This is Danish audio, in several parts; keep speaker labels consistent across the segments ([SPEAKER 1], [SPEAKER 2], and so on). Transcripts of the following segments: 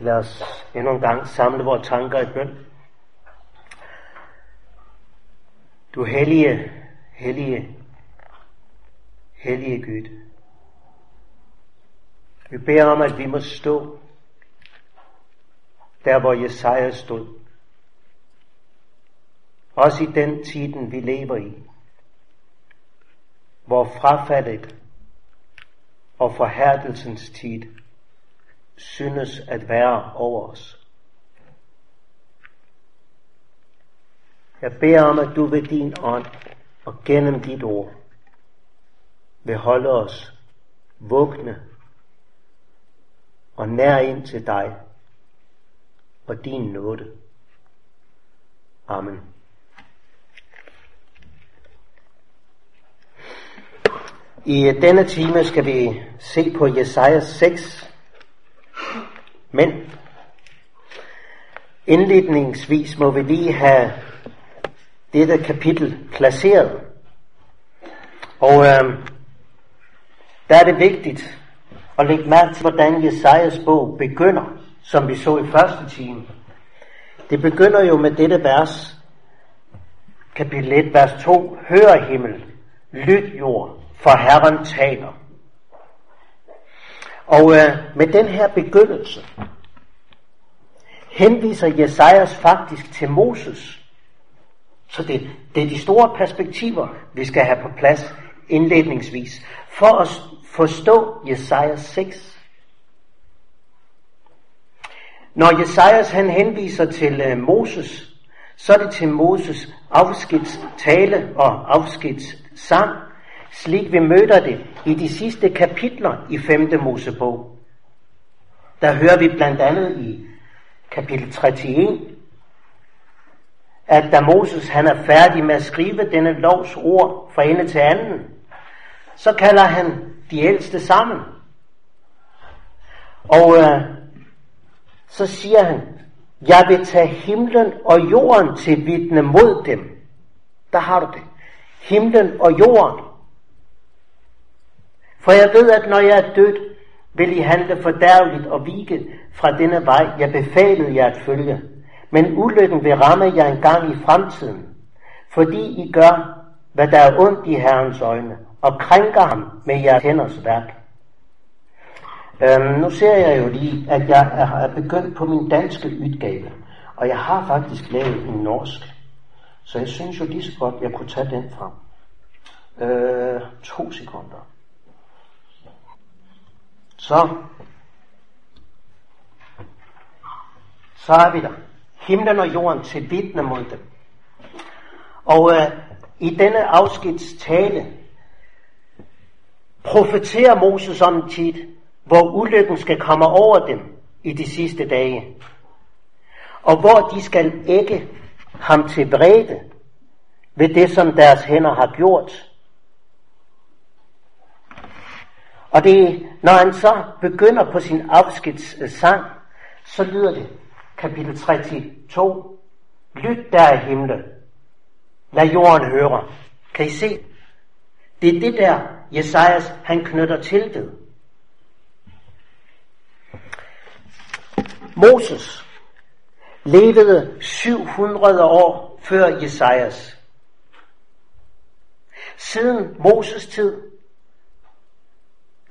[SPEAKER 1] Lad os endnu en gang samle vores tanker i bøn. Du hellige, hellige, hellige Gud. Vi beder om, at vi må stå der, hvor Jesaja stod. Også i den tiden, vi lever i, hvor frafaldet og forhærdelsens tid synes at være over os. Jeg beder om, at du ved din ånd og gennem dit ord vil holde os vågne og nær ind til dig og din nåde. Amen. I denne time skal vi se på Jesajas 6. Men indledningsvis må vi lige have dette kapitel placeret. Og øh, der er det vigtigt at lægge mærke til, hvordan Jesajas bog begynder, som vi så i første time. Det begynder jo med dette vers, kapitel 1, vers 2. Hør himmel, lyt jord, for Herren taler. Og øh, med den her begyndelse henviser Jesajas faktisk til Moses. Så det, det er de store perspektiver, vi skal have på plads indledningsvis, for at forstå Jesajas 6. Når Jesajas han henviser til øh, Moses, så er det til Moses afskedstale og afskedssang, slik vi møder det i de sidste kapitler i 5. Mosebog. Der hører vi blandt andet i kapitel 31, at da Moses han er færdig med at skrive denne lovs ord fra ende til anden, så kalder han de ældste sammen. Og øh, så siger han, jeg vil tage himlen og jorden til vidne mod dem. Der har du det. Himlen og jorden. For jeg ved, at når jeg er død, vil I handle fordærveligt og vige fra denne vej, jeg befalede jer at følge. Men ulykken vil ramme jer en gang i fremtiden, fordi I gør, hvad der er ondt i Herrens øjne, og krænker ham med jeres hænders værk. Øhm, nu ser jeg jo lige, at jeg er begyndt på min danske udgave, og jeg har faktisk lavet en norsk. Så jeg synes jo lige så godt, jeg kunne tage den frem. Øh, to sekunder. Så, så er vi der. Himlen og jorden til vidne mod dem. Og øh, i denne afskedstale profeterer Moses om en tid, hvor ulykken skal komme over dem i de sidste dage. Og hvor de skal ægge ham til vrede ved det, som deres hænder har gjort. Og det, når han så begynder på sin afskedssang, øh, så lyder det, kapitel 32, Lyt der i himlen, lad jorden høre. Kan I se? Det er det der, Jesajas han knytter til det. Moses levede 700 år før Jesajas. Siden Moses tid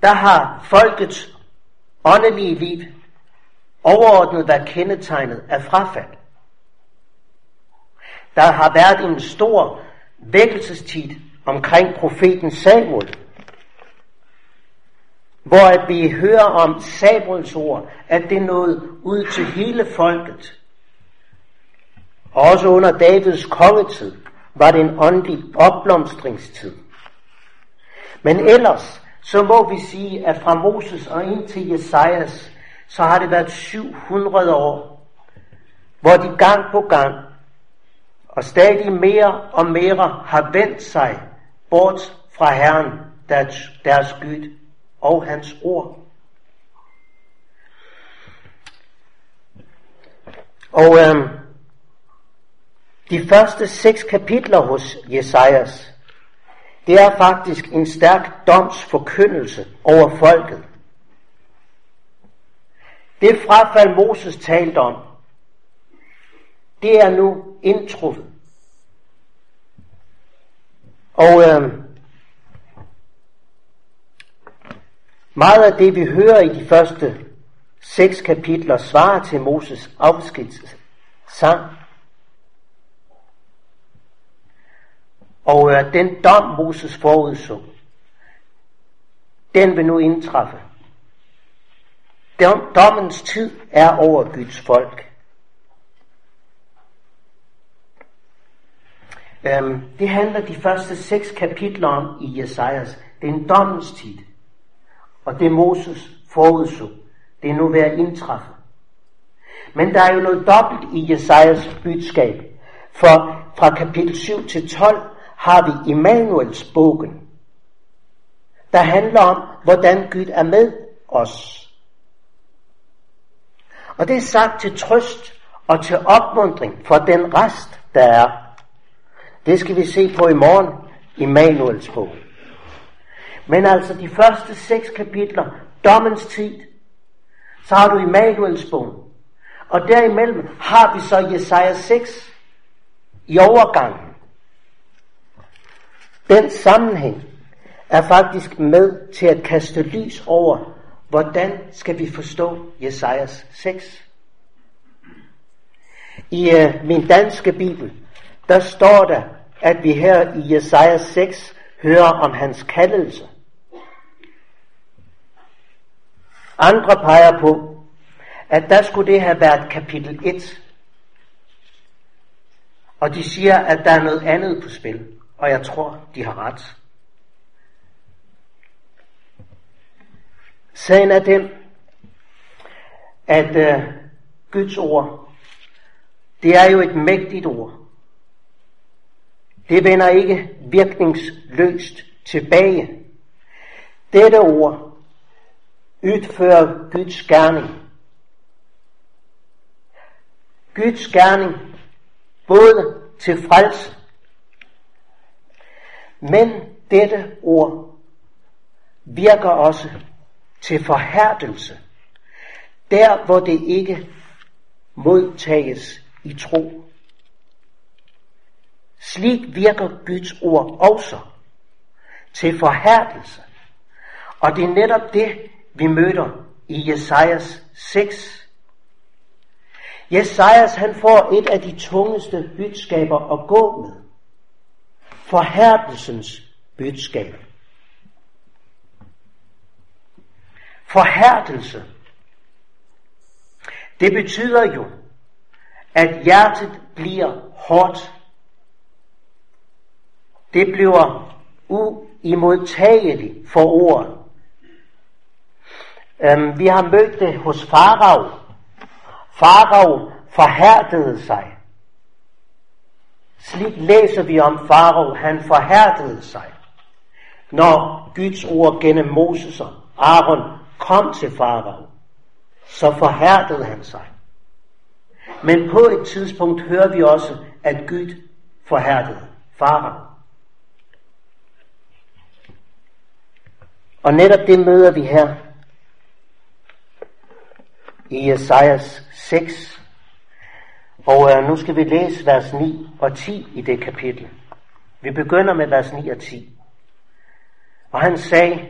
[SPEAKER 1] der har folkets åndelige liv overordnet været kendetegnet af frafald. Der har været en stor vækkelsestid omkring profeten Samuel, hvor at vi hører om Samuels ord, at det nåede ud til hele folket. Også under Davids kongetid var det en åndelig opblomstringstid. Men ellers så må vi sige, at fra Moses og ind til Jesajas, så har det været 700 år, hvor de gang på gang og stadig mere og mere har vendt sig bort fra Herren, deres, deres Gud og hans ord. Og øhm, de første seks kapitler hos Jesajas, det er faktisk en stærk domsforkyndelse over folket. Det frafald Moses talte om, det er nu indtruffet. Og øh, meget af det, vi hører i de første seks kapitler, svarer til Moses afskedssang. Og øh, den dom, Moses forudså, den vil nu indtræffe. Dommens tid er over Guds folk. Øhm, det handler de første seks kapitler om i Jesajas. Det er en dommens tid. Og det Moses forudså, det er nu ved at indtræffe. Men der er jo noget dobbelt i Jesajas budskab. For fra kapitel 7 til 12 har vi Immanuels bogen, der handler om, hvordan Gud er med os. Og det er sagt til trøst og til opmundring for den rest, der er. Det skal vi se på i morgen i Manuels bog. Men altså de første seks kapitler, dommens tid, så har du i Manuels bog. Og derimellem har vi så Jesaja 6 i overgangen. Den sammenhæng er faktisk med til at kaste lys over, hvordan skal vi forstå Jesajas 6. I uh, min danske bibel, der står der, at vi her i Jesajas 6 hører om hans kaldelse. Andre peger på, at der skulle det have været kapitel 1. Og de siger, at der er noget andet på spil, og jeg tror, de har ret. Sagen er den, at uh, Guds ord, det er jo et mægtigt ord. Det vender ikke virkningsløst tilbage. Dette ord udfører Guds gerning. Guds gerning både til frelse, men dette ord virker også til forhærdelse, der hvor det ikke modtages i tro. Slik virker Guds ord også til forhærdelse. Og det er netop det, vi møder i Jesajas 6. Jesajas han får et af de tungeste budskaber at gå med. Forhærdelsens budskab. Forhærdelse. Det betyder jo, at hjertet bliver hårdt. Det bliver uimodtageligt for ordet. Um, vi har mødt det hos Farag. Farag forhærdede sig. Slik læser vi om Farao, han forhærdede sig. Når Guds ord gennem Moses og Aaron kom til farao, så forhærdede han sig. Men på et tidspunkt hører vi også, at Gud forhærdede farao. Og netop det møder vi her i Esajas 6. Og øh, nu skal vi læse vers 9 og 10 i det kapitel. Vi begynder med vers 9 og 10. Og han sagde,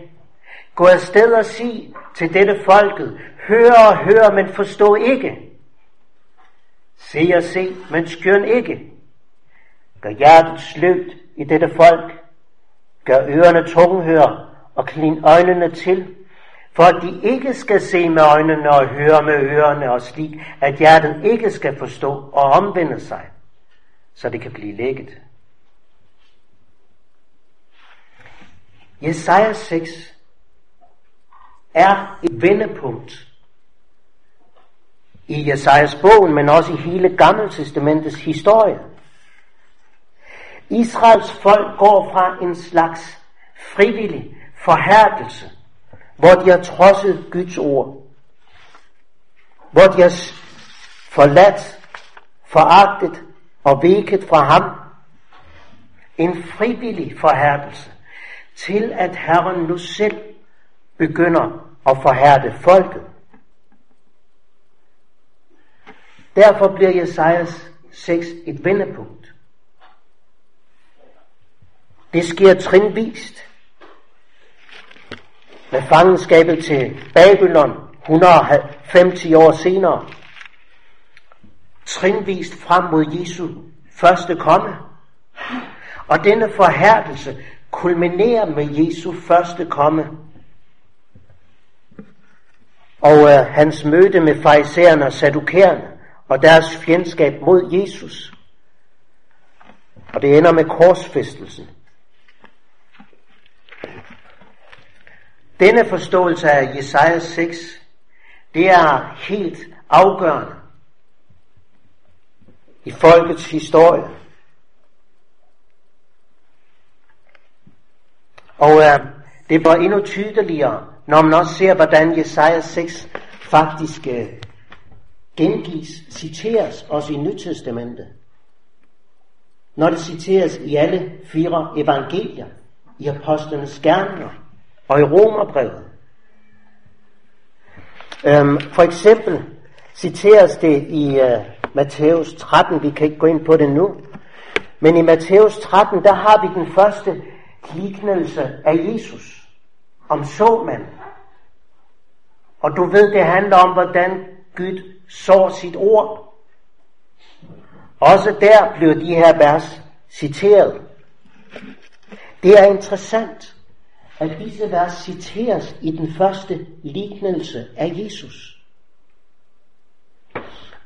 [SPEAKER 1] Gå afsted og sig til dette folket, hør og hør, men forstå ikke. Se og se, men skjøn ikke. Gør hjertet sløvt i dette folk. Gør ørerne tunghør og klin øjnene til, for at de ikke skal se med øjnene og høre med ørerne og slik, at hjertet ikke skal forstå og omvende sig, så det kan blive lægget. Jesaja 6 er et vendepunkt i Jesajas bogen, men også i hele Gamle Testamentets historie. Israels folk går fra en slags frivillig forhærdelse, hvor de har trodset Guds ord, hvor de har forladt, foragtet og vækket fra ham. En frivillig forhærdelse til at Herren nu selv begynder at forhærde folket. Derfor bliver Jesajas 6 et vendepunkt. Det sker trinvist. Med fangenskabet til Babylon 150 år senere. Trinvist frem mod Jesu første komme. Og denne forhærdelse kulminerer med Jesu første komme. Og øh, hans møde med farisæerne og sadukærerne og deres fjendskab mod Jesus. Og det ender med korsfæstelsen. Denne forståelse af Jesaja 6, det er helt afgørende i folkets historie. Og øh, det var endnu tydeligere, når man også ser, hvordan Jesaja 6 faktisk øh, gengives, citeres også i Nytestamentet. Når det citeres i alle fire evangelier, i apostlenes gerninger og i Romerbrevet. Øhm, for eksempel citeres det i øh, uh, Matthæus 13, vi kan ikke gå ind på det nu, men i Matthæus 13, der har vi den første lignelse af Jesus, om såmanden. Og du ved, det handler om, hvordan Gud så sit ord. Også der bliver de her vers citeret. Det er interessant, at disse vers citeres i den første lignelse af Jesus.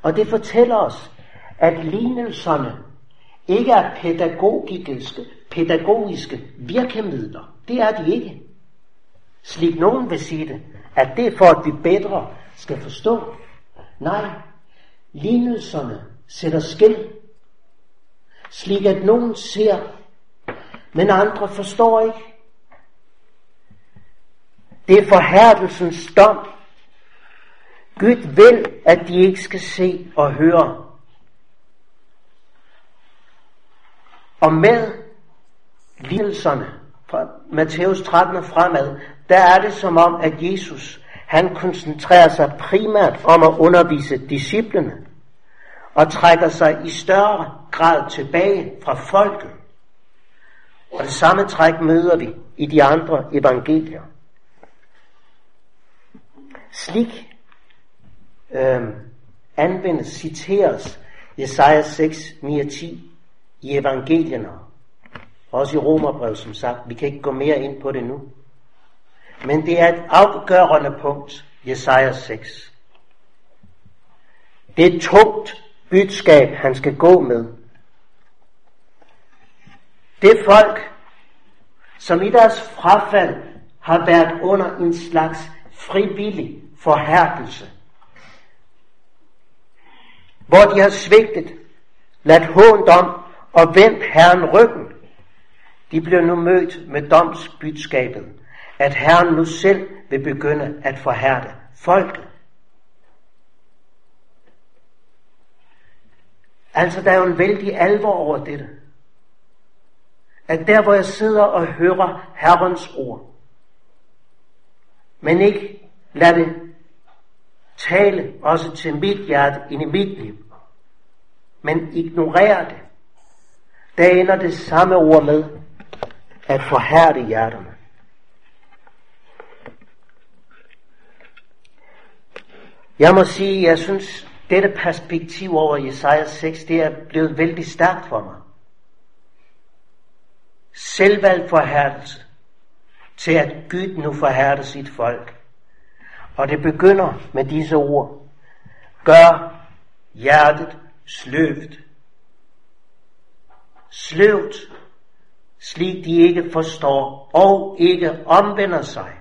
[SPEAKER 1] Og det fortæller os, at lignelserne ikke er pædagogiske, pædagogiske virkemidler. Det er de ikke. Slik nogen vil sige det, at det er for, at vi bedre skal forstå. Nej, lignelserne sætter skæld, slik at nogen ser, men andre forstår ikke. Det er forhærdelsens dom. Gud vil, at de ikke skal se og høre. Og med lidelserne fra Matthæus 13 og fremad, der er det som om, at Jesus han koncentrerer sig primært om at undervise disciplene og trækker sig i større grad tilbage fra folket. Og det samme træk møder vi i de andre evangelier. Slik øh, anvendes, citeres Jesaja 6, 9 og 10 i evangelierne. Også i Romerbrev, som sagt. Vi kan ikke gå mere ind på det nu. Men det er et afgørende punkt, Jesaja 6. Det er et tungt budskab, han skal gå med. Det folk, som i deres frafald har været under en slags frivillig forhærdelse, hvor de har svigtet, ladt hånd om og vendt Herren ryggen, de bliver nu mødt med domsbydskabet, at Herren nu selv vil begynde at forhærde folket. Altså, der er jo en vældig alvor over dette. At der, hvor jeg sidder og hører Herrens ord, men ikke lad det tale også til mit hjerte ind i mit liv, men ignorer det, der ender det samme ord med at forhærde hjerterne. Jeg må sige, jeg synes, dette perspektiv over Jesajas 6, det er blevet vældig stærkt for mig. Selvvalgt forhærdelse til at Gud nu forhærder sit folk. Og det begynder med disse ord. Gør hjertet sløvt. Sløvt, slik de ikke forstår og ikke omvender sig.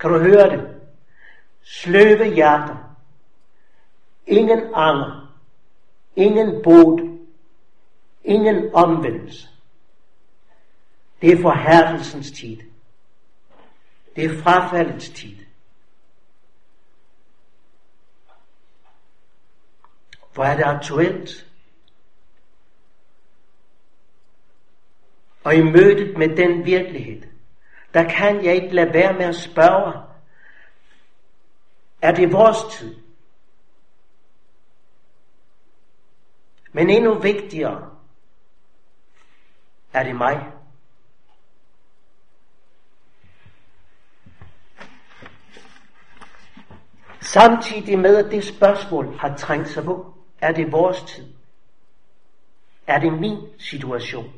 [SPEAKER 1] Kan du høre det? sløve hjerter, ingen anger, ingen bod, ingen omvendelse. Det er forhærdelsens tid. Det er frafaldets tid. Hvor er det aktuelt? Og i mødet med den virkelighed, der kan jeg ikke lade være med at spørge, er det vores tid? Men endnu vigtigere er det mig. Samtidig med, at det spørgsmål har trængt sig på, er det vores tid? Er det min situation?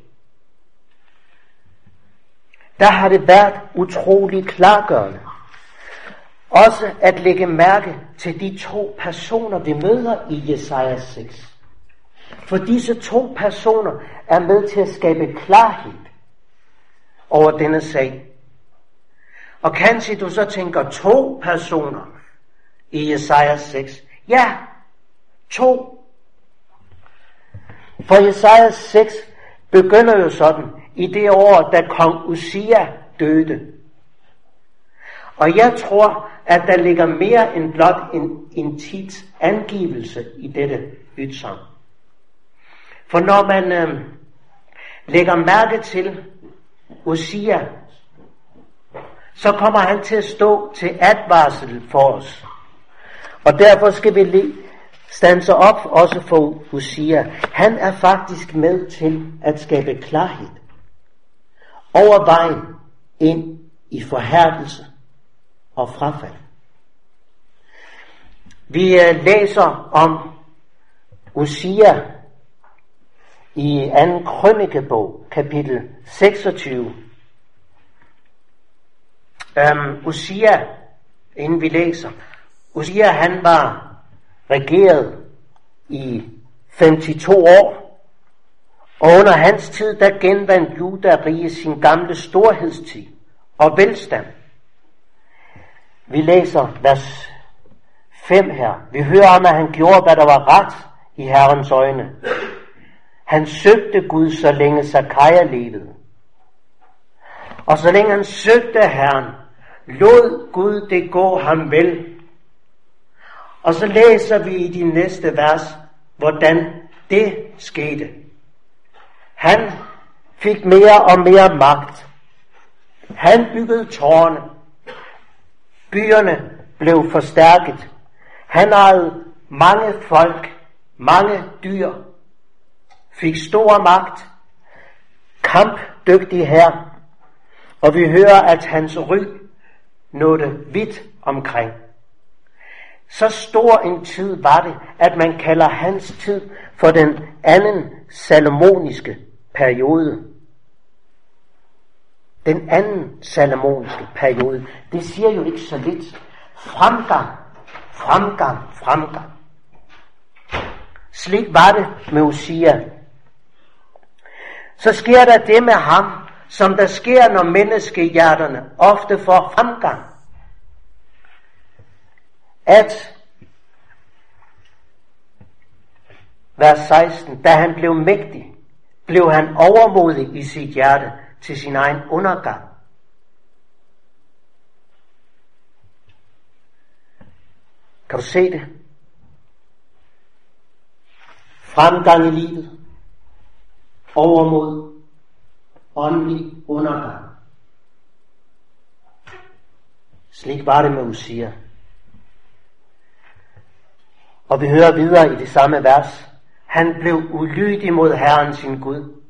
[SPEAKER 1] Der har det været utrolig klargørende. Også at lægge mærke til de to personer, vi møder i Jesaja 6. For disse to personer er med til at skabe klarhed over denne sag. Og kanskje du så tænker to personer i Jesaja 6. Ja, to. For Jesaja 6 begynder jo sådan i det år, da kong Usia døde. Og jeg tror, at der ligger mere end blot en, en tids angivelse i dette ytsang. For når man øh, lægger mærke til Usia, så kommer han til at stå til advarsel for os. Og derfor skal vi stanse op også for Usia. Han er faktisk med til at skabe klarhed over vejen ind i forhærdelse og frafald. Vi øh, læser om Usia i 2. krønikebog, kapitel 26. Um, Usia, inden vi læser, Usia han var regeret i 52 år, og under hans tid, der genvandt Juda rige sin gamle storhedstid og velstand. Vi læser vers 5 her. Vi hører om, at han gjorde, hvad der var ret i Herrens øjne. Han søgte Gud, så længe Zakaria levede. Og så længe han søgte Herren, lod Gud det gå ham vel. Og så læser vi i de næste vers, hvordan det skete. Han fik mere og mere magt. Han byggede tårne. Byerne blev forstærket. Han ejede mange folk, mange dyr, fik stor magt, kampdygtig her, og vi hører, at hans ry nåede vidt omkring. Så stor en tid var det, at man kalder hans tid for den anden salomoniske periode. Den anden salomoniske periode, det siger jo ikke så lidt. Fremgang, fremgang, fremgang. Slik var det med Usia. Så sker der det med ham, som der sker, når menneskehjerterne ofte får fremgang. At vers 16, da han blev mægtig, blev han overmodig i sit hjerte til sin egen undergang. Kan du se det? Fremgang i livet, overmod, åndelig undergang. Slik var det med Usia. Og vi hører videre i det samme vers. Han blev ulydig mod Herren sin Gud.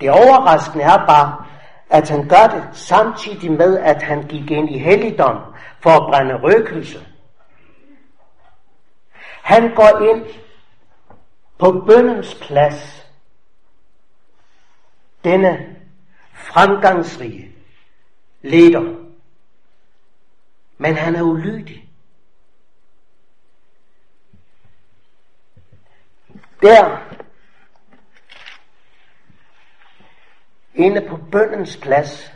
[SPEAKER 1] Det overraskende er bare, at han gør det samtidig med, at han gik ind i helligdom for at brænde røkelse. Han går ind på bøndens plads. Denne fremgangsrige leder. Men han er ulydig. Der, inde på bøndens plads,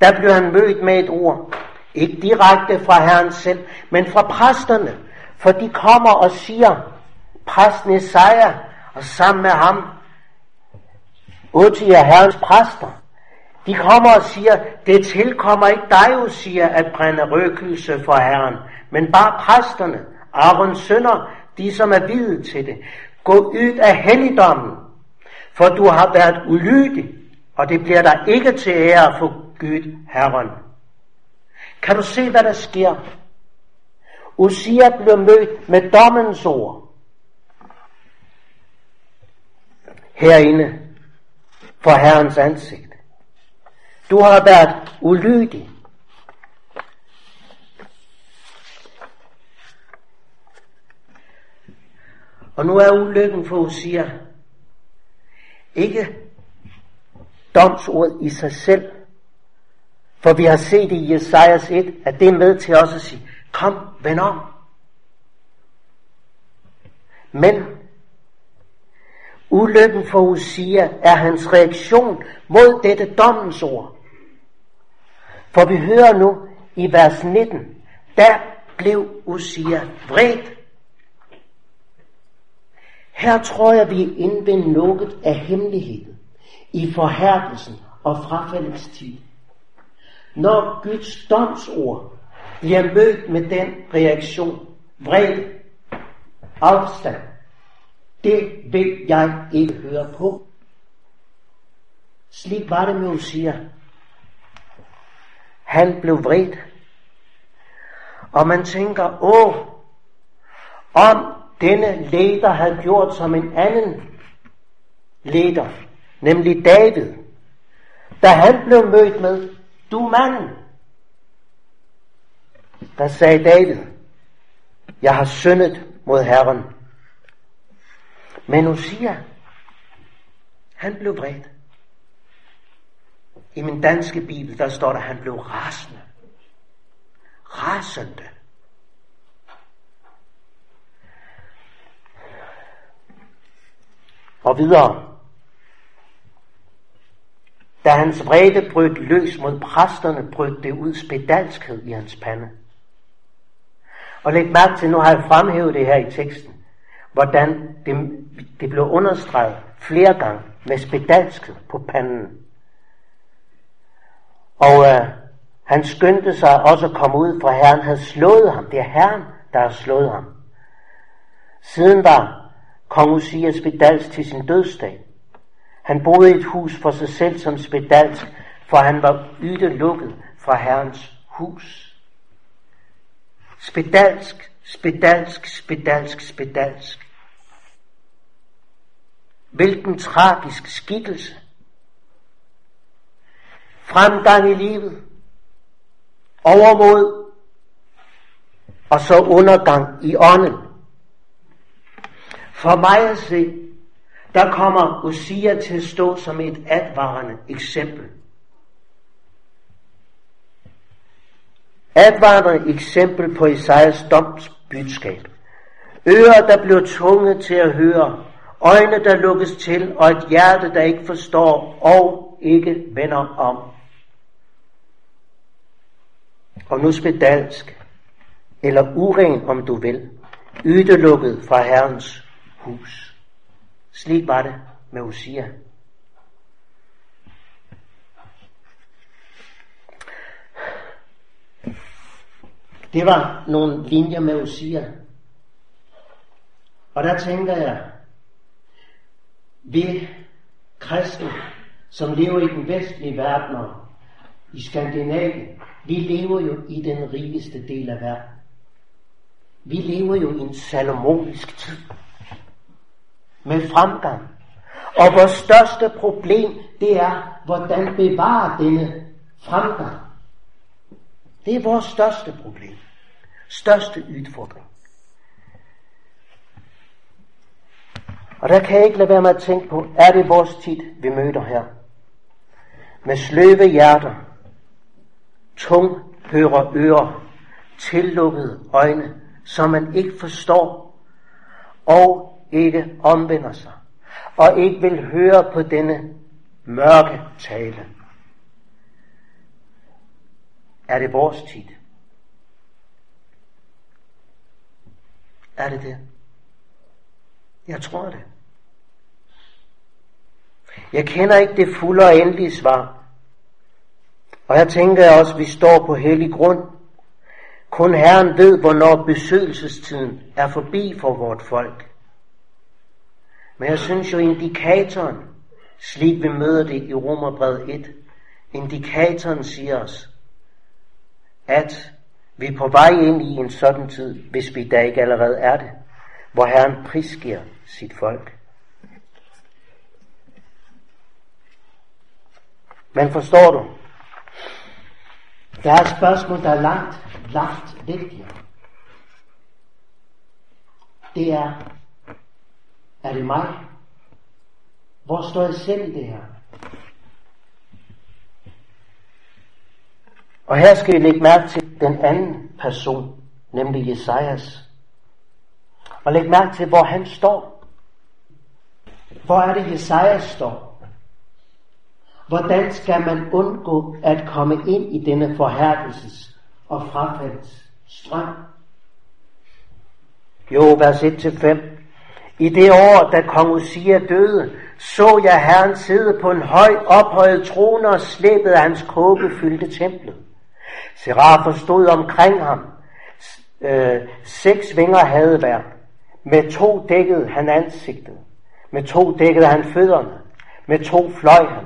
[SPEAKER 1] der blev han mødt med et ord. Ikke direkte fra Herren selv, men fra præsterne. For de kommer og siger, præsten Isaiah, og sammen med ham, Uti Herrens præster. De kommer og siger, det tilkommer ikke dig, siger, at brænde røgelse for Herren, men bare præsterne, Arons sønner, de som er videt til det. Gå ud af helligdommen, for du har været ulydig, og det bliver der ikke til ære for Gud Herren. Kan du se, hvad der sker? Usia blev mødt med dommens ord. Herinde for Herrens ansigt. Du har været ulydig. Og nu er ulykken for Usia ikke domsordet i sig selv. For vi har set i Jesajas 1, at det er med til os at sige, kom, vend om. Men ulykken for Usia er hans reaktion mod dette dommens ord. For vi hører nu i vers 19, der blev Usia vredt. Her tror jeg, vi er inde ved lukket af hemmeligheden i forhærdelsen og frafaldets tid. Når Guds domsord bliver mødt med den reaktion, vrede, afstand, det vil jeg ikke høre på. Slik var det med Usia. Han blev vred. Og man tænker, åh, om denne leder havde gjort som en anden leder, nemlig David, da han blev mødt med, du mand, der sagde David, jeg har syndet mod Herren. Men Usia, han blev vred. I min danske bibel, der står der, at han blev rasende. Rasende. Og videre. Da hans vrede brød løs mod præsterne, brød det ud spedalskhed i hans pande. Og læg mærke til, nu har jeg fremhævet det her i teksten, hvordan det, det blev understreget flere gange med spedalskhed på panden. Og øh, han skyndte sig også at komme ud, for Herren havde slået ham. Det er Herren, der har slået ham. Siden var kong Usias spedalsk til sin dødsdag. Han boede i et hus for sig selv som spedalsk, for han var lukket fra Herrens hus. Spedalsk, spedalsk, spedalsk, spedalsk. Hvilken tragisk skikkelse. Fremgang i livet. Overmod. Og så undergang i ånden. For mig at se, der kommer Usia til at stå som et advarende eksempel. Advarende eksempel på Isaias domsbudskab. Ører, der bliver tvunget til at høre, øjne, der lukkes til, og et hjerte, der ikke forstår og ikke vender om. Og nu spedalsk, eller uren, om du vil, ydelukket fra Herrens hus. Slik var det med Usia. Det var nogle linjer med Usia. Og der tænker jeg, vi kristne, som lever i den vestlige verden og i Skandinavien, vi lever jo i den rigeste del af verden. Vi lever jo i en salomonisk tid med fremgang. Og vores største problem, det er, hvordan bevare denne fremgang. Det er vores største problem. Største udfordring. Og der kan jeg ikke lade være med at tænke på, er det vores tid, vi møder her? Med sløve hjerter, tung hører ører, tillukkede øjne, som man ikke forstår, og ikke omvender sig, og ikke vil høre på denne mørke tale. Er det vores tid? Er det det? Jeg tror det. Jeg kender ikke det fulde og endelige svar. Og jeg tænker også, at vi står på hellig grund. Kun Herren ved, hvornår besøgelsestiden er forbi for vort folk. Men jeg synes jo, indikatoren, slik vi møder det i Romerbrev 1, indikatoren siger os, at vi er på vej ind i en sådan tid, hvis vi da ikke allerede er det, hvor Herren prisgiver sit folk. Men forstår du? Der er et spørgsmål, der er langt, langt vigtigere. Det er, er det mig? Hvor står jeg selv i det her? Og her skal I lægge mærke til den anden person, nemlig Jesajas. Og læg mærke til, hvor han står. Hvor er det, Jesajas står? Hvordan skal man undgå at komme ind i denne forhærdelses og frafalds strøm? Jo, vers 1-5. I det år, da kong Usia døde, så jeg Herren sidde på en høj ophøjet trone og slæbede hans kåbe fyldte templet. Serafer stod omkring ham. Øh, seks vinger havde hver. Med to dækkede han ansigtet. Med to dækkede han fødderne. Med to fløj han.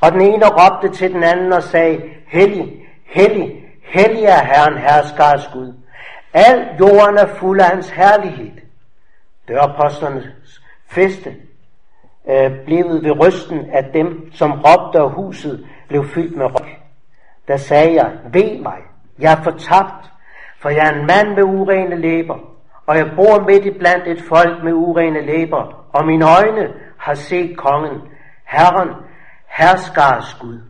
[SPEAKER 1] Og den ene råbte til den anden og sagde, Hellig, hellig, hellig er Herren, herskars Gud. Al jorden er fuld af hans herlighed. Dørposternes feste øh, blev ved rysten af dem, som råbte, og huset blev fyldt med røg. Der sagde jeg, ved mig, jeg er fortabt, for jeg er en mand med urene læber, og jeg bor midt i blandt et folk med urene læber, og mine øjne har set kongen, Herren, herskars Gud.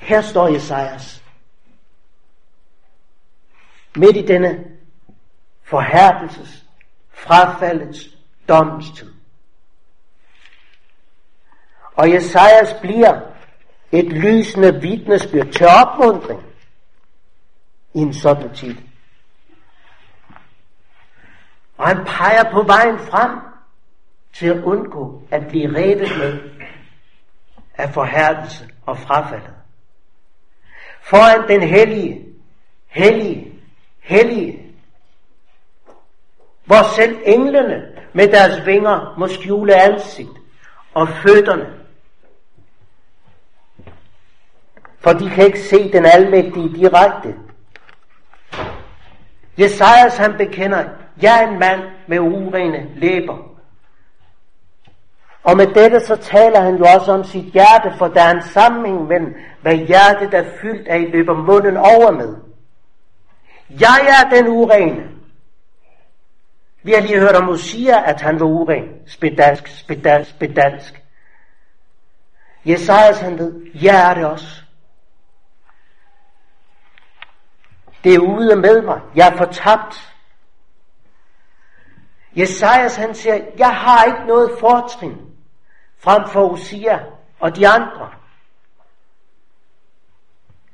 [SPEAKER 1] Her står Jesajas. Midt i denne forhærdelses, frafaldets domstid. Og Jesajas bliver et lysende vidnesbyrd til opmundring i en sådan tid. Og han peger på vejen frem til at undgå at blive revet med af forhærdelse og frafaldet. Foran den hellige, hellige, hellige, hvor selv englene med deres vinger må skjule ansigt og fødderne for de kan ikke se den almægtige direkte. Jesajas han bekender, jeg er en mand med urene læber. Og med dette så taler han jo også om sit hjerte, for der er en sammenhæng mellem, hvad hjertet er fyldt af, løber munden over med. Jeg er den urene. Vi har lige hørt om Osia, at han var uren. Spedalsk, spedalsk, spedalsk. Jesajas han ved, jeg er det også. Det er ude med mig. Jeg er fortabt. Jesajas han siger, jeg har ikke noget fortrin frem for Osia og de andre.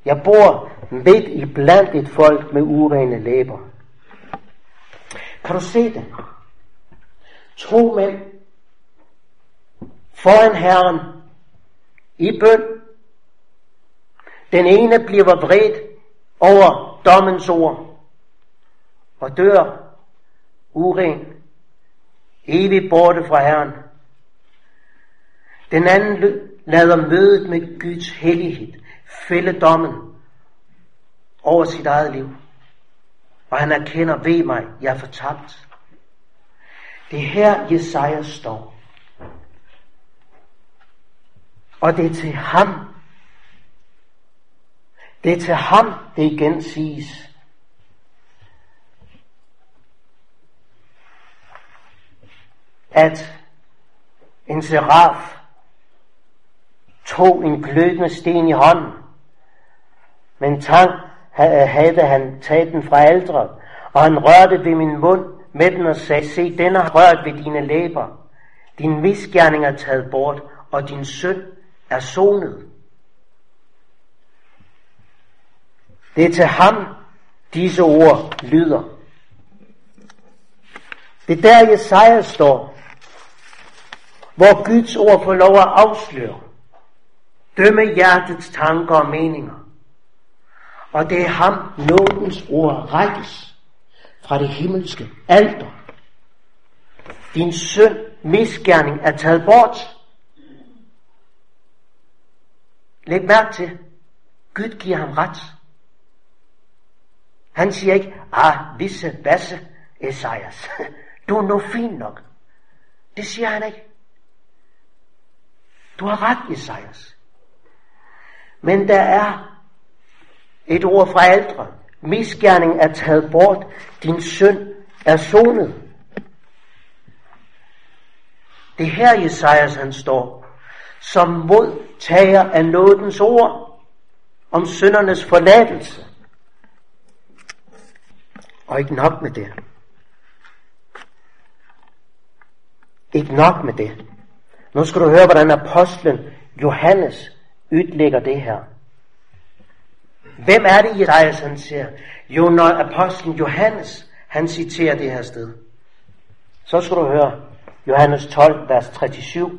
[SPEAKER 1] Jeg bor midt i blandt et folk med urene læber. Kan du se det? To mænd foran Herren i bøn. Den ene bliver vredt over dommens ord og dør uren, evigt borte fra Herren. Den anden lader mødet med Guds hellighed fælde dommen over sit eget liv. Og han erkender, ved mig, jeg er fortabt. Det er her, Jesaja står. Og det er til ham, det er til ham, det igen siges. At en seraf tog en glødende sten i hånden. Men tang havde han taget den fra aldret, og han rørte ved min mund med den og sagde, se, den har rørt ved dine læber. Din misgerning er taget bort, og din søn er sonet. Det er til ham, disse ord lyder. Det er der Jesaja står, hvor Guds ord får lov at afsløre, dømme hjertets tanker og meninger. Og det er ham, nådens ord rækkes fra det himmelske alter. Din søn, misgerning er taget bort. Læg mærke til, Gud giver ham ret. Han siger ikke, ah, visse basse, Esajas, du er nu fin nok. Det siger han ikke. Du har ret, Esajas. Men der er et ord fra ældre. Misgerning er taget bort. Din synd er sonet. Det er her Jesajas han står, som modtager af nådens ord om syndernes forladelse. Og ikke nok med det. Ikke nok med det. Nu skal du høre, hvordan apostlen Johannes udlægger det her. Hvem er det, Jesajas han siger? Jo, når apostlen Johannes, han citerer det her sted. Så skal du høre Johannes 12, vers 37.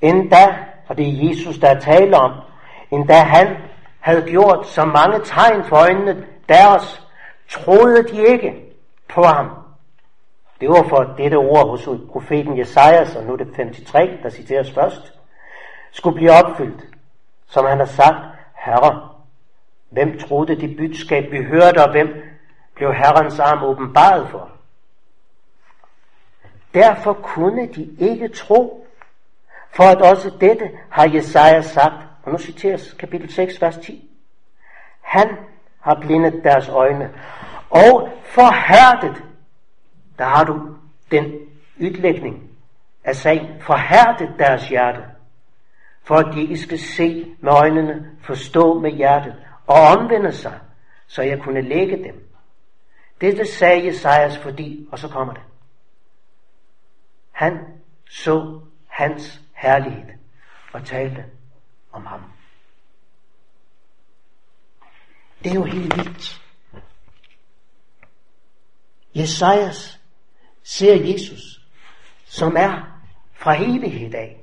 [SPEAKER 1] Endda, og det er Jesus, der taler om, endda han havde gjort så mange tegn for øjnene deres, troede de ikke på ham. Det var for dette ord hos profeten Jesajas, og nu er det 53, der citeres først, skulle blive opfyldt, som han har sagt, Herre, hvem troede det budskab, vi hørte, og hvem blev Herrens arm åbenbaret for? Derfor kunne de ikke tro, for at også dette har Jesaja sagt, og nu citeres kapitel 6, vers 10. Han har blindet deres øjne, og forhærdet, der har du den udlægning af sagen, forhærdet deres hjerte, for at de ikke skal se med øjnene, forstå med hjertet og omvende sig, så jeg kunne lægge dem. Dette sagde Jesajas fordi, og så kommer det. Han så hans herlighed og talte om ham. Det er jo helt vildt. Jesajas ser Jesus, som er fra evighed af.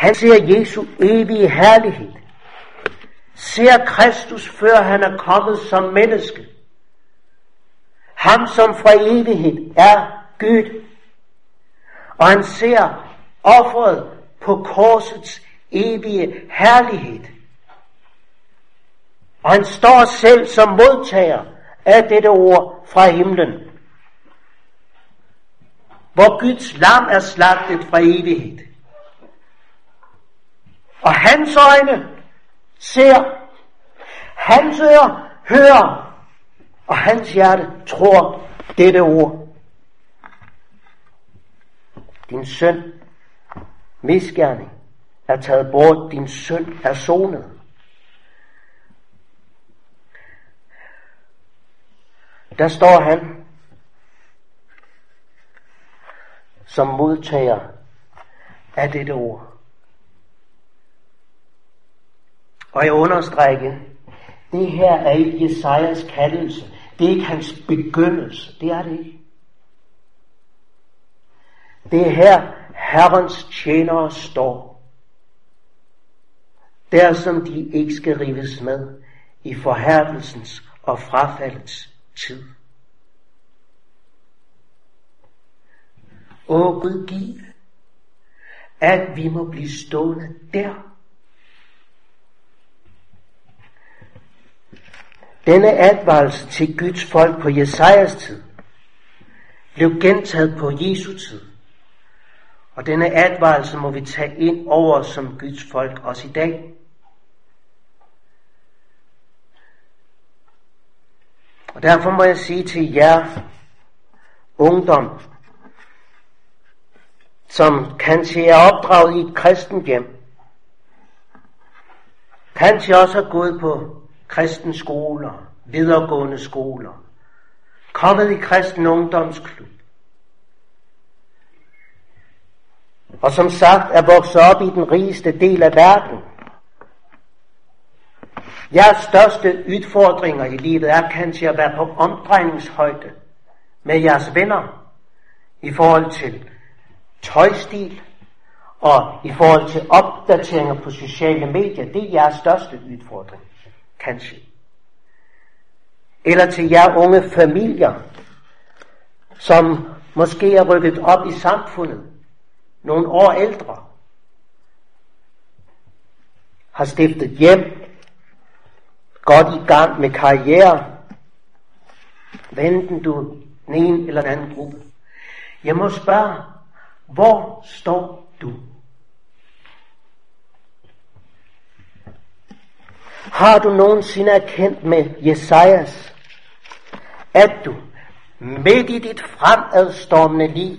[SPEAKER 1] Han ser Jesu evige herlighed. Ser Kristus, før han er kommet som menneske. Ham, som fra evighed er Gud. Og han ser offeret på korsets evige herlighed. Og han står selv som modtager af dette ord fra himlen. Hvor Guds lam er slagtet fra evighed. Og hans øjne ser, hans ører hører, og hans hjerte tror dette ord. Din søn, misgerning, er taget bort, din søn er sonet. Der står han som modtager af dette ord. Og jeg understreger det her er ikke Jesajas kaldelse. Det er ikke hans begyndelse. Det er det ikke. Det er her Herrens tjenere står. Der som de ikke skal rives med i forhærdelsens og frafaldets tid. Åh Gud giv, at vi må blive stående der. Denne advarelse til Guds folk på Jesajas tid blev gentaget på Jesu tid. Og denne advarelse må vi tage ind over som Guds folk også i dag. Og derfor må jeg sige til jer, ungdom, som kanskje er opdraget i et kristent hjem, kanskje også har gået på kristne skoler, videregående skoler, kommet i kristen ungdomsklub, og som sagt er vokset op i den rigeste del af verden, Jeres største udfordringer i livet er kanskje at være på omdrejningshøjde med jeres venner i forhold til tøjstil og i forhold til opdateringer på sociale medier. Det er jeres største udfordring, kanskje. Eller til jer unge familier, som måske er rykket op i samfundet, nogle år ældre, har stiftet hjem, godt i gang med karriere, venten du den ene eller den anden gruppe. Jeg må spørge, Hvor står du? Har du nogensinde erkendt med Jesajas, at du midt i dit fremadstormende liv,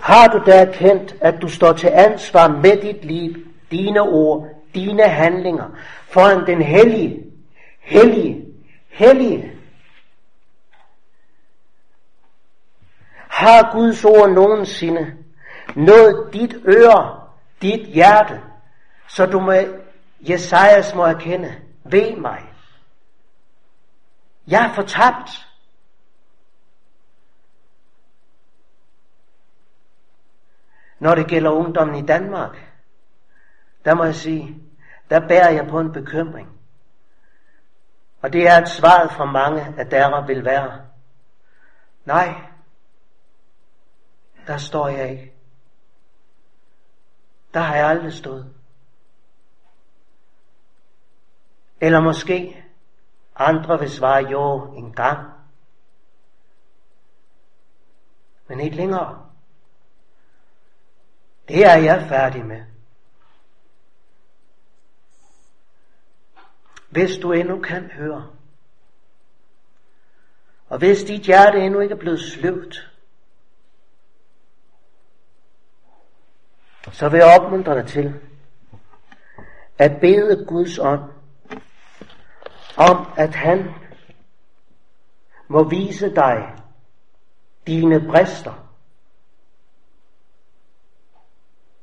[SPEAKER 1] har du da erkendt, at du står til ansvar med dit liv, dine ord, dine handlinger, foran den hellige, hellige, hellige. Har Guds ord nogensinde nået dit øre, dit hjerte, så du med Jesajas må erkende, ved mig. Jeg er fortabt. Når det gælder ungdommen i Danmark, der må jeg sige, der bærer jeg på en bekymring. Og det er et svar fra mange af der vil være. Nej, der står jeg ikke. Der har jeg aldrig stået. Eller måske andre vil svare jo en gang. Men ikke længere. Det er jeg færdig med. Hvis du endnu kan høre, og hvis dit hjerte endnu ikke er blevet sløvt, så vil jeg opmuntre dig til at bede Guds ånd om, at han må vise dig dine brister,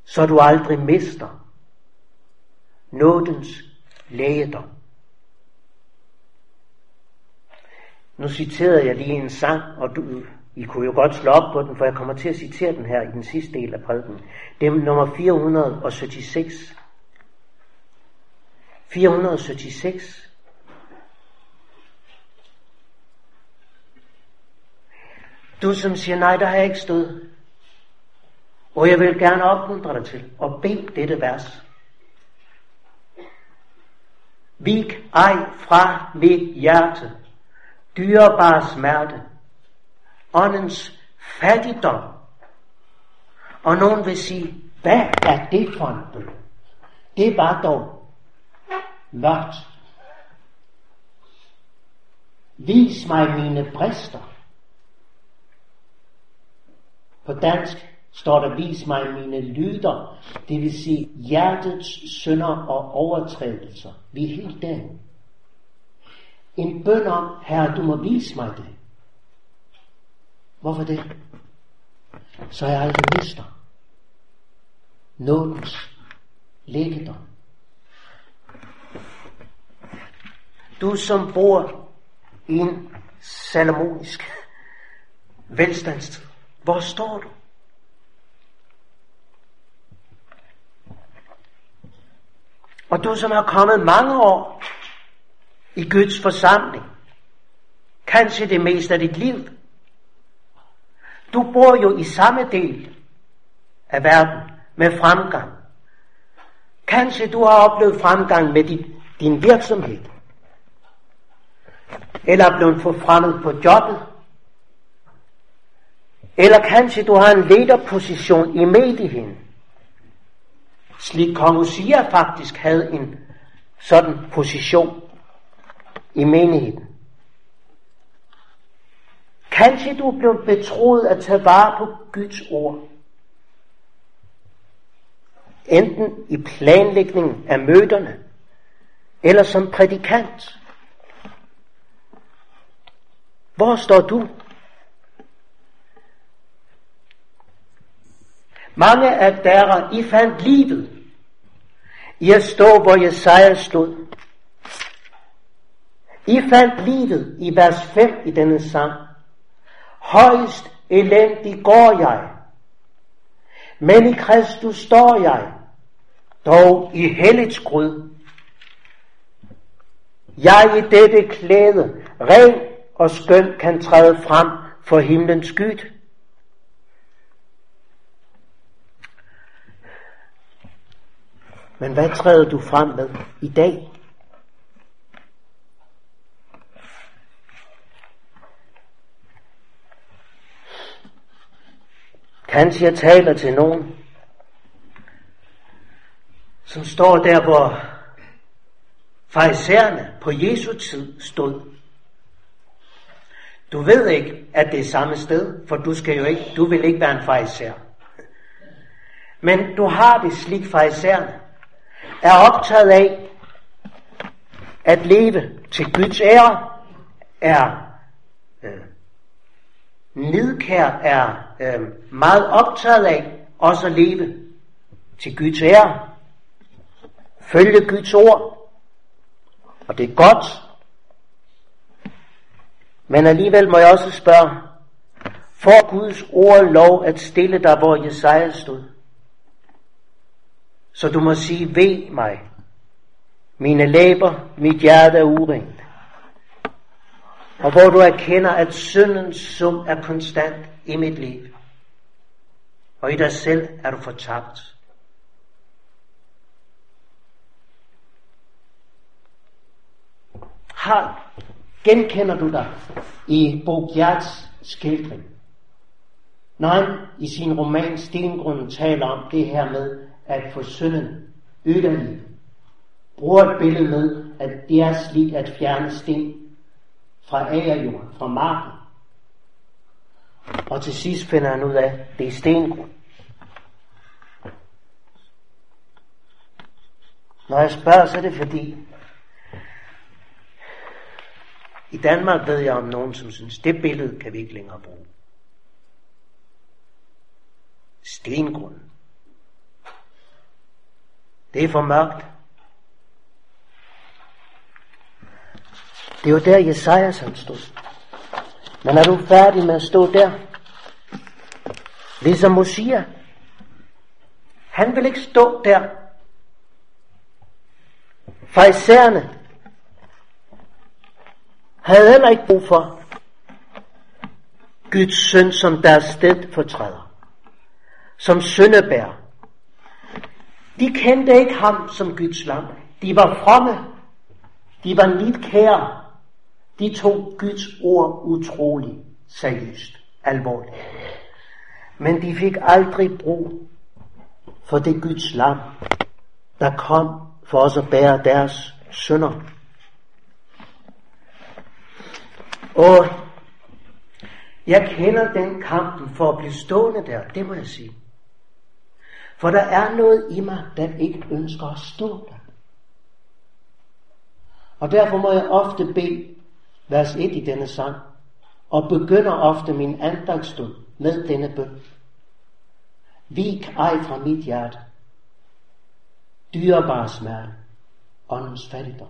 [SPEAKER 1] så du aldrig mister nådens lægedom. Nu citerede jeg lige en sang, og du, I kunne jo godt slå op på den, for jeg kommer til at citere den her i den sidste del af prædiken. Det er nummer 476. 476. Du som siger, nej, der har jeg ikke stået. Og jeg vil gerne opmuntre dig til at bede dette vers. Vik ej fra mit hjerte, dyrebar smerte, åndens fattigdom. Og nogen vil sige, hvad er det for en bøn? Det var dog mørkt. Vis mig mine brister. På dansk står der, vis mig mine lyder, det vil sige hjertets synder og overtrædelser. Vi er helt der. En bøn om, herre, du må vise mig det. Hvorfor det? Så jeg aldrig mister nådens lægedom. Du som bor i en salomonisk velstandstid, hvor står du? Og du som har kommet mange år i Guds forsamling, kanskje det meste af dit liv, du bor jo i samme del af verden med fremgang. Kanskje du har oplevet fremgang med din, din virksomhed. Eller er blevet forfremmet på jobbet. Eller kanskje du har en lederposition i medien. Slik kong Usia faktisk havde en sådan position i menigheden. Kanskje du blev betroet at tage vare på Guds ord. Enten i planlægningen af møderne, eller som prædikant. Hvor står du? Mange af dere, I fandt livet i at stå, hvor Jesaja stod. I fandt livet i vers 5 i denne sang. Højst elendig går jeg, men i Kristus står jeg, dog i helligt grød. Jeg i dette klæde, ren og skøn, kan træde frem for himlens skyt. Men hvad træder du frem med i dag? Kanskje jeg taler til nogen, som står der, hvor farisæerne på Jesu tid stod. Du ved ikke, at det er samme sted, for du skal jo ikke, du vil ikke være en farisæer. Men du har det slik, farisæerne er optaget af at leve til Guds ære, er øh, nidkær, er øh, meget optaget af også at leve til Guds ære, følge Guds ord, og det er godt. Men alligevel må jeg også spørge, får Guds ord lov at stille dig, hvor Jesaja stod? Så du må sige, ved mig, mine læber, mit hjerte er urent. Og hvor du erkender, at syndens sum er konstant i mit liv. Og i dig selv er du fortabt. Har, genkender du dig i Bogiats skildring? Når han i sin roman Stengrunden taler om det her med at få synden yderligere, bruger et billede med, at det er slik at fjerne sten fra agerjorden, fra marken. Og til sidst finder han ud af, at det er stengrund. Når jeg spørger, så er det fordi, i Danmark ved jeg om nogen, som synes, det billede kan vi ikke længere bruge. Stengrunden. Det er for mørkt. Det var der Jesajas han stod. Men er du færdig med at stå der? Ligesom Mosia. Han vil ikke stå der. Farisæerne havde heller ikke brug for Guds søn som deres stedfortræder. Som søndebær. De kendte ikke ham som Guds lam. De var fromme. De var lidt kære. De tog Guds ord utrolig seriøst, alvorligt. Men de fik aldrig brug for det Guds lam, der kom for os at bære deres sønder. Og jeg kender den kampen for at blive stående der, det må jeg sige. For der er noget i mig, der ikke ønsker at stå der. Og derfor må jeg ofte bede vers 1 i denne sang, og begynder ofte min andagsstund med denne bøn. Vik ej fra mit hjerte, dyrebare smerte, åndens fattigdom.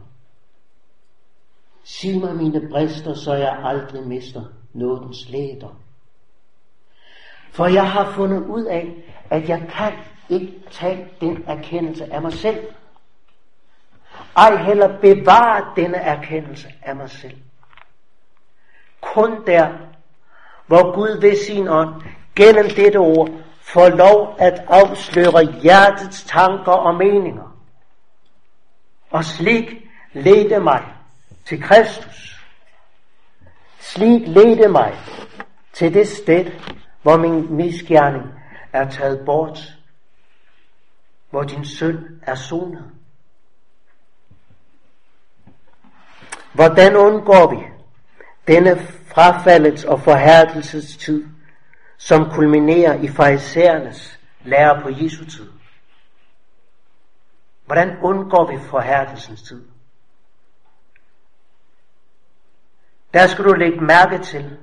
[SPEAKER 1] Sig mig mine brister, så jeg aldrig mister nådens læder. For jeg har fundet ud af, at jeg kan ikke tage den erkendelse af mig selv. Ej heller bevare denne erkendelse af mig selv kun der, hvor Gud ved sin ånd gennem dette ord får lov at afsløre hjertets tanker og meninger. Og slik ledte mig til Kristus. Slik ledte mig til det sted, hvor min misgerning er taget bort, hvor din søn er sonet. Hvordan undgår vi denne frafaldets og forhærdelses tid, som kulminerer i farisæernes lære på Jesu tid. Hvordan undgår vi forhærdelsens tid? Der skal du lægge mærke til,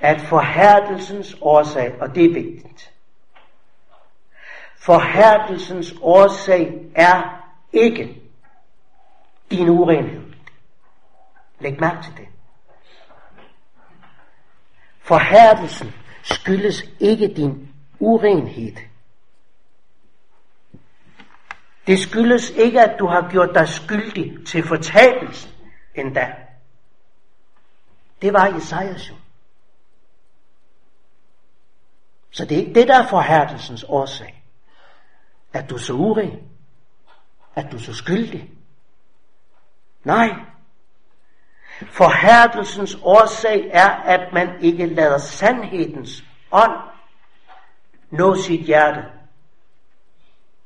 [SPEAKER 1] at forhærdelsens årsag, og det er vigtigt, forhærdelsens årsag er ikke din urenhed. Læg mærke til det. Forhærdelsen skyldes ikke din urenhed. Det skyldes ikke, at du har gjort dig skyldig til fortabelsen endda. Det var Jesajas jo. Så det er ikke det, der er forhærdelsens årsag. At du er så uren. At du er så skyldig. Nej, Forhærdelsens årsag er, at man ikke lader sandhedens ånd nå sit hjerte.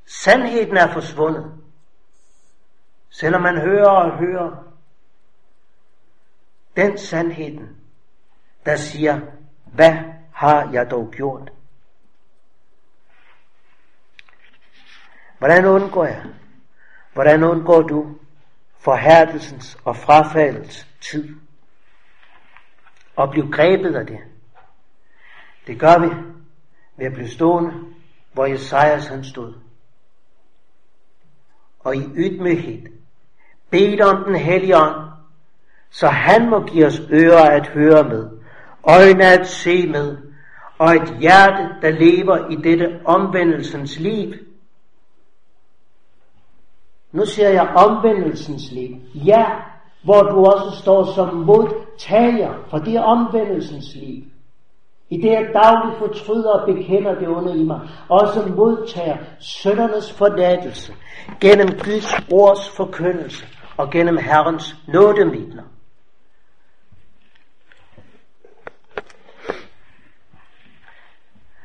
[SPEAKER 1] Sandheden er forsvundet. Selvom man hører og hører den sandheden, der siger, hvad har jeg dog gjort? Hvordan undgår jeg? Hvordan undgår du forhærdelsens og frafaldets tid? Og blive grebet af det. Det gør vi ved at blive stående, hvor Jesajas han stod. Og i ydmyghed bedt om den hellige ånd, så han må give os ører at høre med, øjne at se med, og et hjerte, der lever i dette omvendelsens liv. Nu ser jeg omvendelsens liv. Ja, hvor du også står som modtager for det omvendelsens liv. I det jeg dagligt fortryder og bekender det under i mig, også modtager søndernes forladelse gennem Guds ords forkyndelse og gennem Herrens nådemidler.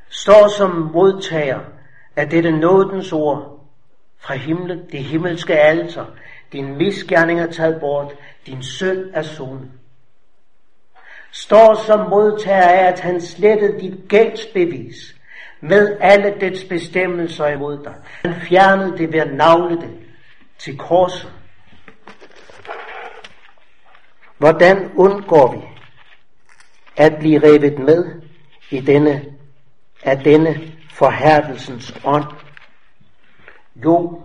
[SPEAKER 1] Står som modtager af dette nådens ord fra himlen, det himmelske alter. Din misgerning er taget bort, din synd er sonet står som modtager af, at han slettede dit gældsbevis med alle dets bestemmelser imod dig. Han fjernede det ved at navle det til korset. Hvordan undgår vi at blive revet med i denne, af denne forhærdelsens ånd? Jo,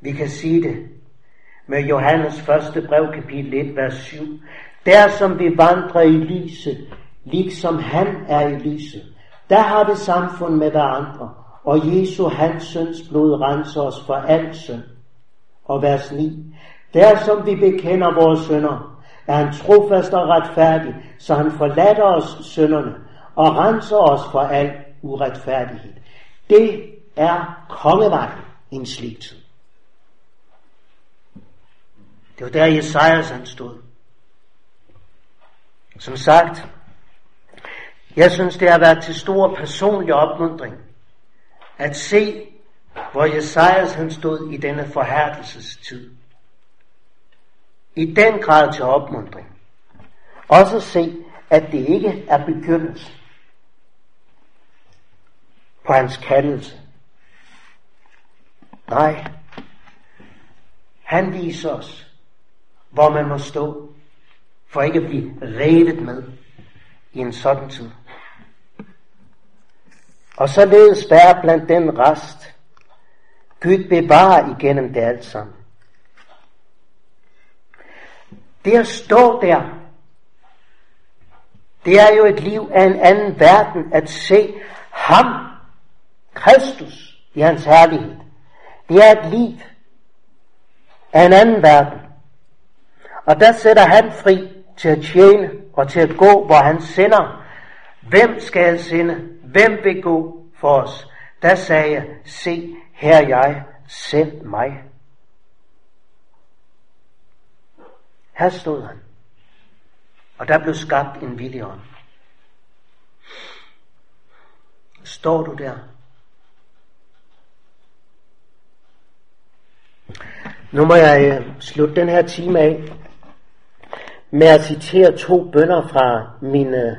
[SPEAKER 1] vi kan sige det med Johannes første brev, kapitel 1, vers 7. Der som vi vandrer i lyset, ligesom han er i lyset, der har vi samfund med hverandre, og Jesu hans søns blod renser os for al synd. Og vers 9. Der som vi bekender vores sønder, er han trofast og retfærdig, så han forlader os synderne og renser os for al uretfærdighed. Det er kongevejen i en slik tid. Det var der Jesajas han stod. Som sagt, jeg synes, det har været til stor personlig opmundring at se, hvor Jesajas han stod i denne forhærdelsestid. I den grad til opmundring. Også se, at det ikke er begyndelsen på hans kaldelse. Nej, han viser os, hvor man må stå for ikke at blive revet med i en sådan tid. Og således være blandt den rest, Gud bevarer igennem det alt sammen. Det at stå der, det er jo et liv af en anden verden, at se ham, Kristus, i hans herlighed. Det er et liv af en anden verden. Og der sætter han fri til at tjene og til at gå, hvor han sender. Hvem skal sende? Hvem vil gå for os? Der sagde jeg, se, her jeg, send mig. Her stod han. Og der blev skabt en villig ånd. Står du der? Nu må jeg øh, slutte den her time af med at citere to bønder fra min øh,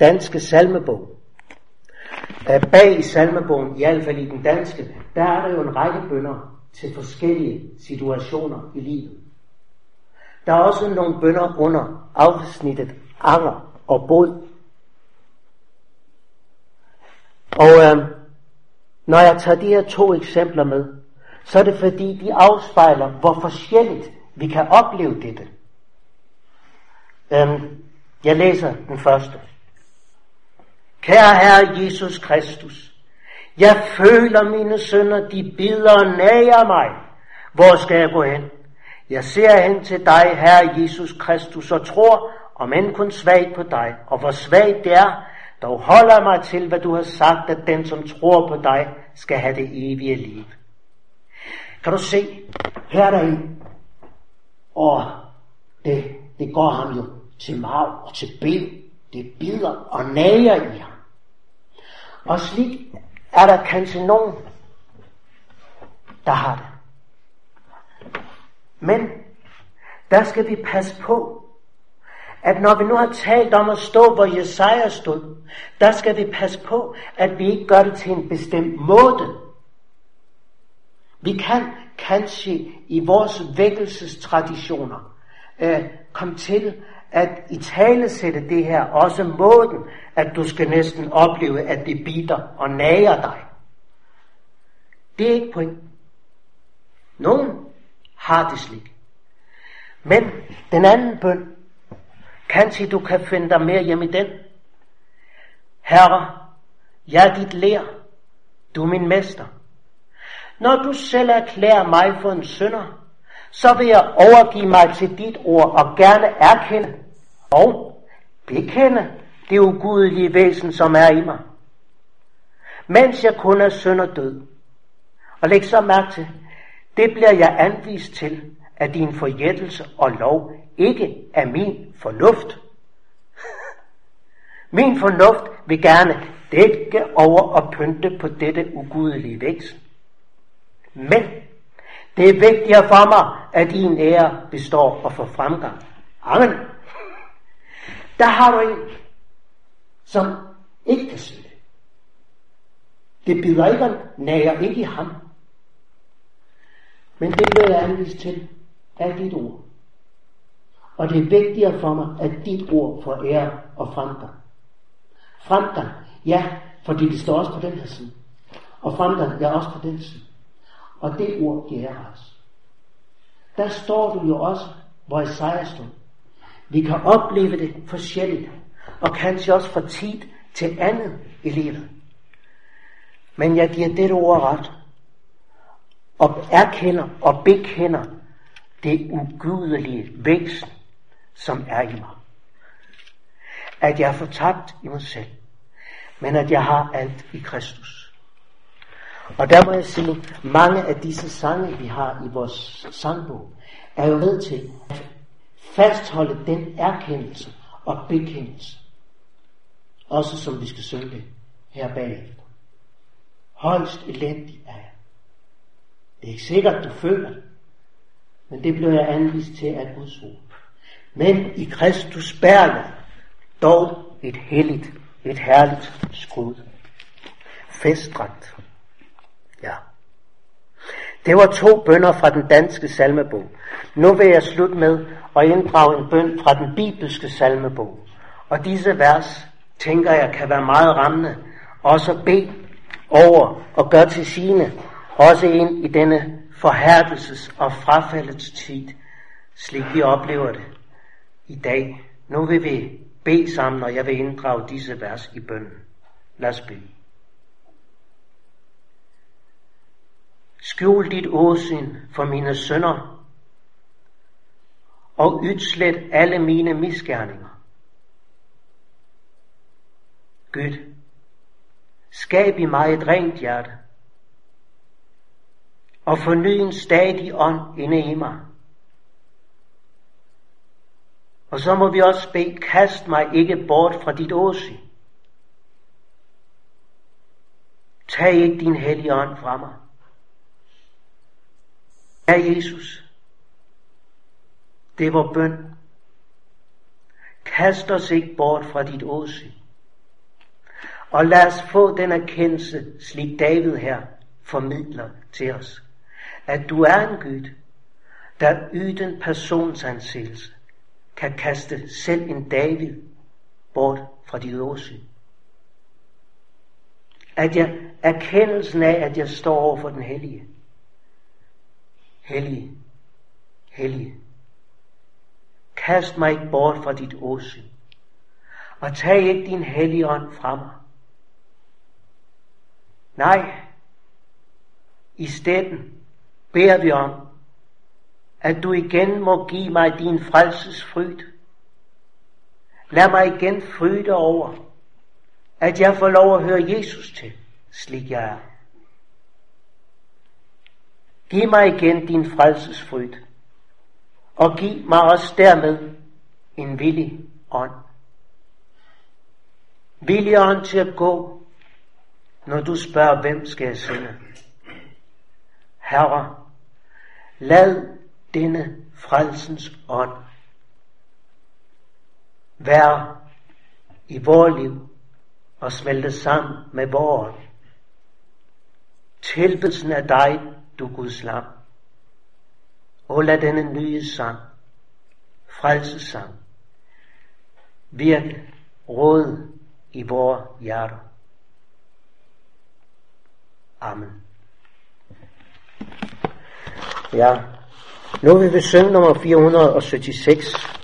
[SPEAKER 1] danske salmebog. Bag i salmebogen, i hvert fald i den danske, der er der jo en række bønder til forskellige situationer i livet. Der er også nogle bønder under afsnittet anger og bod. Og øh, når jeg tager de her to eksempler med, så er det fordi de afspejler, hvor forskelligt vi kan opleve dette. Øhm, jeg læser den første. Kære Herre Jesus Kristus, jeg føler mine sønner, de bider og nager mig. Hvor skal jeg gå hen? Jeg ser hen til dig, Herre Jesus Kristus, og tror, om end kun svagt på dig, og hvor svagt det er, dog holder mig til, hvad du har sagt, at den, som tror på dig, skal have det evige liv. Kan du se, her er der en, og det, det går ham jo til marv og til ben. Det bider og nager i ham. Og slik er der kanskje nogen, der har det. Men der skal vi passe på, at når vi nu har talt om at stå, hvor Jesaja stod, der skal vi passe på, at vi ikke gør det til en bestemt måde. Vi kan kanskje i vores vækkelsestraditioner øh, komme til at i tale sætte det her, også måden, at du skal næsten opleve, at det bider og nager dig. Det er ikke point. Nogen har det slik. Men den anden bøn, Kanskje du kan finde dig mere hjem i den. Herre, jeg er dit lær. Du er min mester. Når du selv erklærer mig for en synder, så vil jeg overgive mig til dit ord og gerne erkende og bekende det ugudelige væsen, som er i mig. Mens jeg kun er sønder død. Og læg så mærke til, det bliver jeg anvist til af din forjættelse og lov ikke af min fornuft. Min fornuft vil gerne dække over og pynte på dette ugudelige væsen. Men det er vigtigere for mig, at din ære består og får fremgang. Amen. Der har du en, som ikke kan se det. Det bider ikke nager ikke i ham. Men det bliver jeg anvist til af dit ord. Og det er vigtigere for mig, at dit ord får ære og fremgang. Fremgang, ja, fordi det står også på den her side. Og fremgang, ja, også på den side. Og det ord giver. Der står du jo også, hvor Isaiah stod. Vi kan opleve det forskelligt, og kanskje også fra tid til andet i livet. Men jeg giver dette ord ret, og erkender og bekender det ugudelige væsen, som er i mig. At jeg er fortabt i mig selv, men at jeg har alt i Kristus. Og der må jeg sige, mange af disse sange, vi har i vores sangbog, er jo med til at fastholde den erkendelse og bekendelse. Også som vi skal synge det her bagefter. Højst elendig er jeg. Det er ikke sikkert, du føler det, men det blev jeg anvist til at Guds. Men i Kristus bærer jeg dog et helligt, et herligt skud. Festdragt. Ja. Det var to bønder fra den danske salmebog. Nu vil jeg slutte med at inddrage en bøn fra den bibelske salmebog. Og disse vers, tænker jeg, kan være meget rammende. Også bede over og gøre til sine, også ind i denne forhærdelses- og frafaldets tid, slik vi oplever det i dag. Nu vil vi bede sammen, og jeg vil inddrage disse vers i bønnen. Lad os bede. Skjul dit åsyn for mine sønder, og udslet alle mine misgerninger. Gud, skab i mig et rent hjerte, og forny en stadig ånd inde i mig. Og så må vi også bede, kast mig ikke bort fra dit åsyn. Tag ikke din hellige ånd fra mig. Ja, Jesus, det var bøn. Kast os ikke bort fra dit åsyn. Og lad os få den erkendelse, slik David her formidler til os at du er en Gud, der uden personsansættelse kan kaste selv en David bort fra dit åsyn. At jeg erkendelsen af, at jeg står over for den hellige. Hellig, hellig, Kast mig ikke bort fra dit åsyn. Og tag ikke din hellige ånd fra mig. Nej, i stedet beder vi om, at du igen må give mig din frelses fryd. Lad mig igen fryde over, at jeg får lov at høre Jesus til, slik jeg er. Giv mig igen din frelsesfryd, og giv mig også dermed en villig ånd. Villig ånd til at gå når du spørger, hvem skal jeg sende? Herre, lad denne frelsens ånd være i vores liv og smelte sammen med vores tilbedelsen af dig, du Guds lam. Og lad denne nye sang, frelsesang, virke råd i vores hjerter. Amen. Ja, nu vil vi synge nummer 476.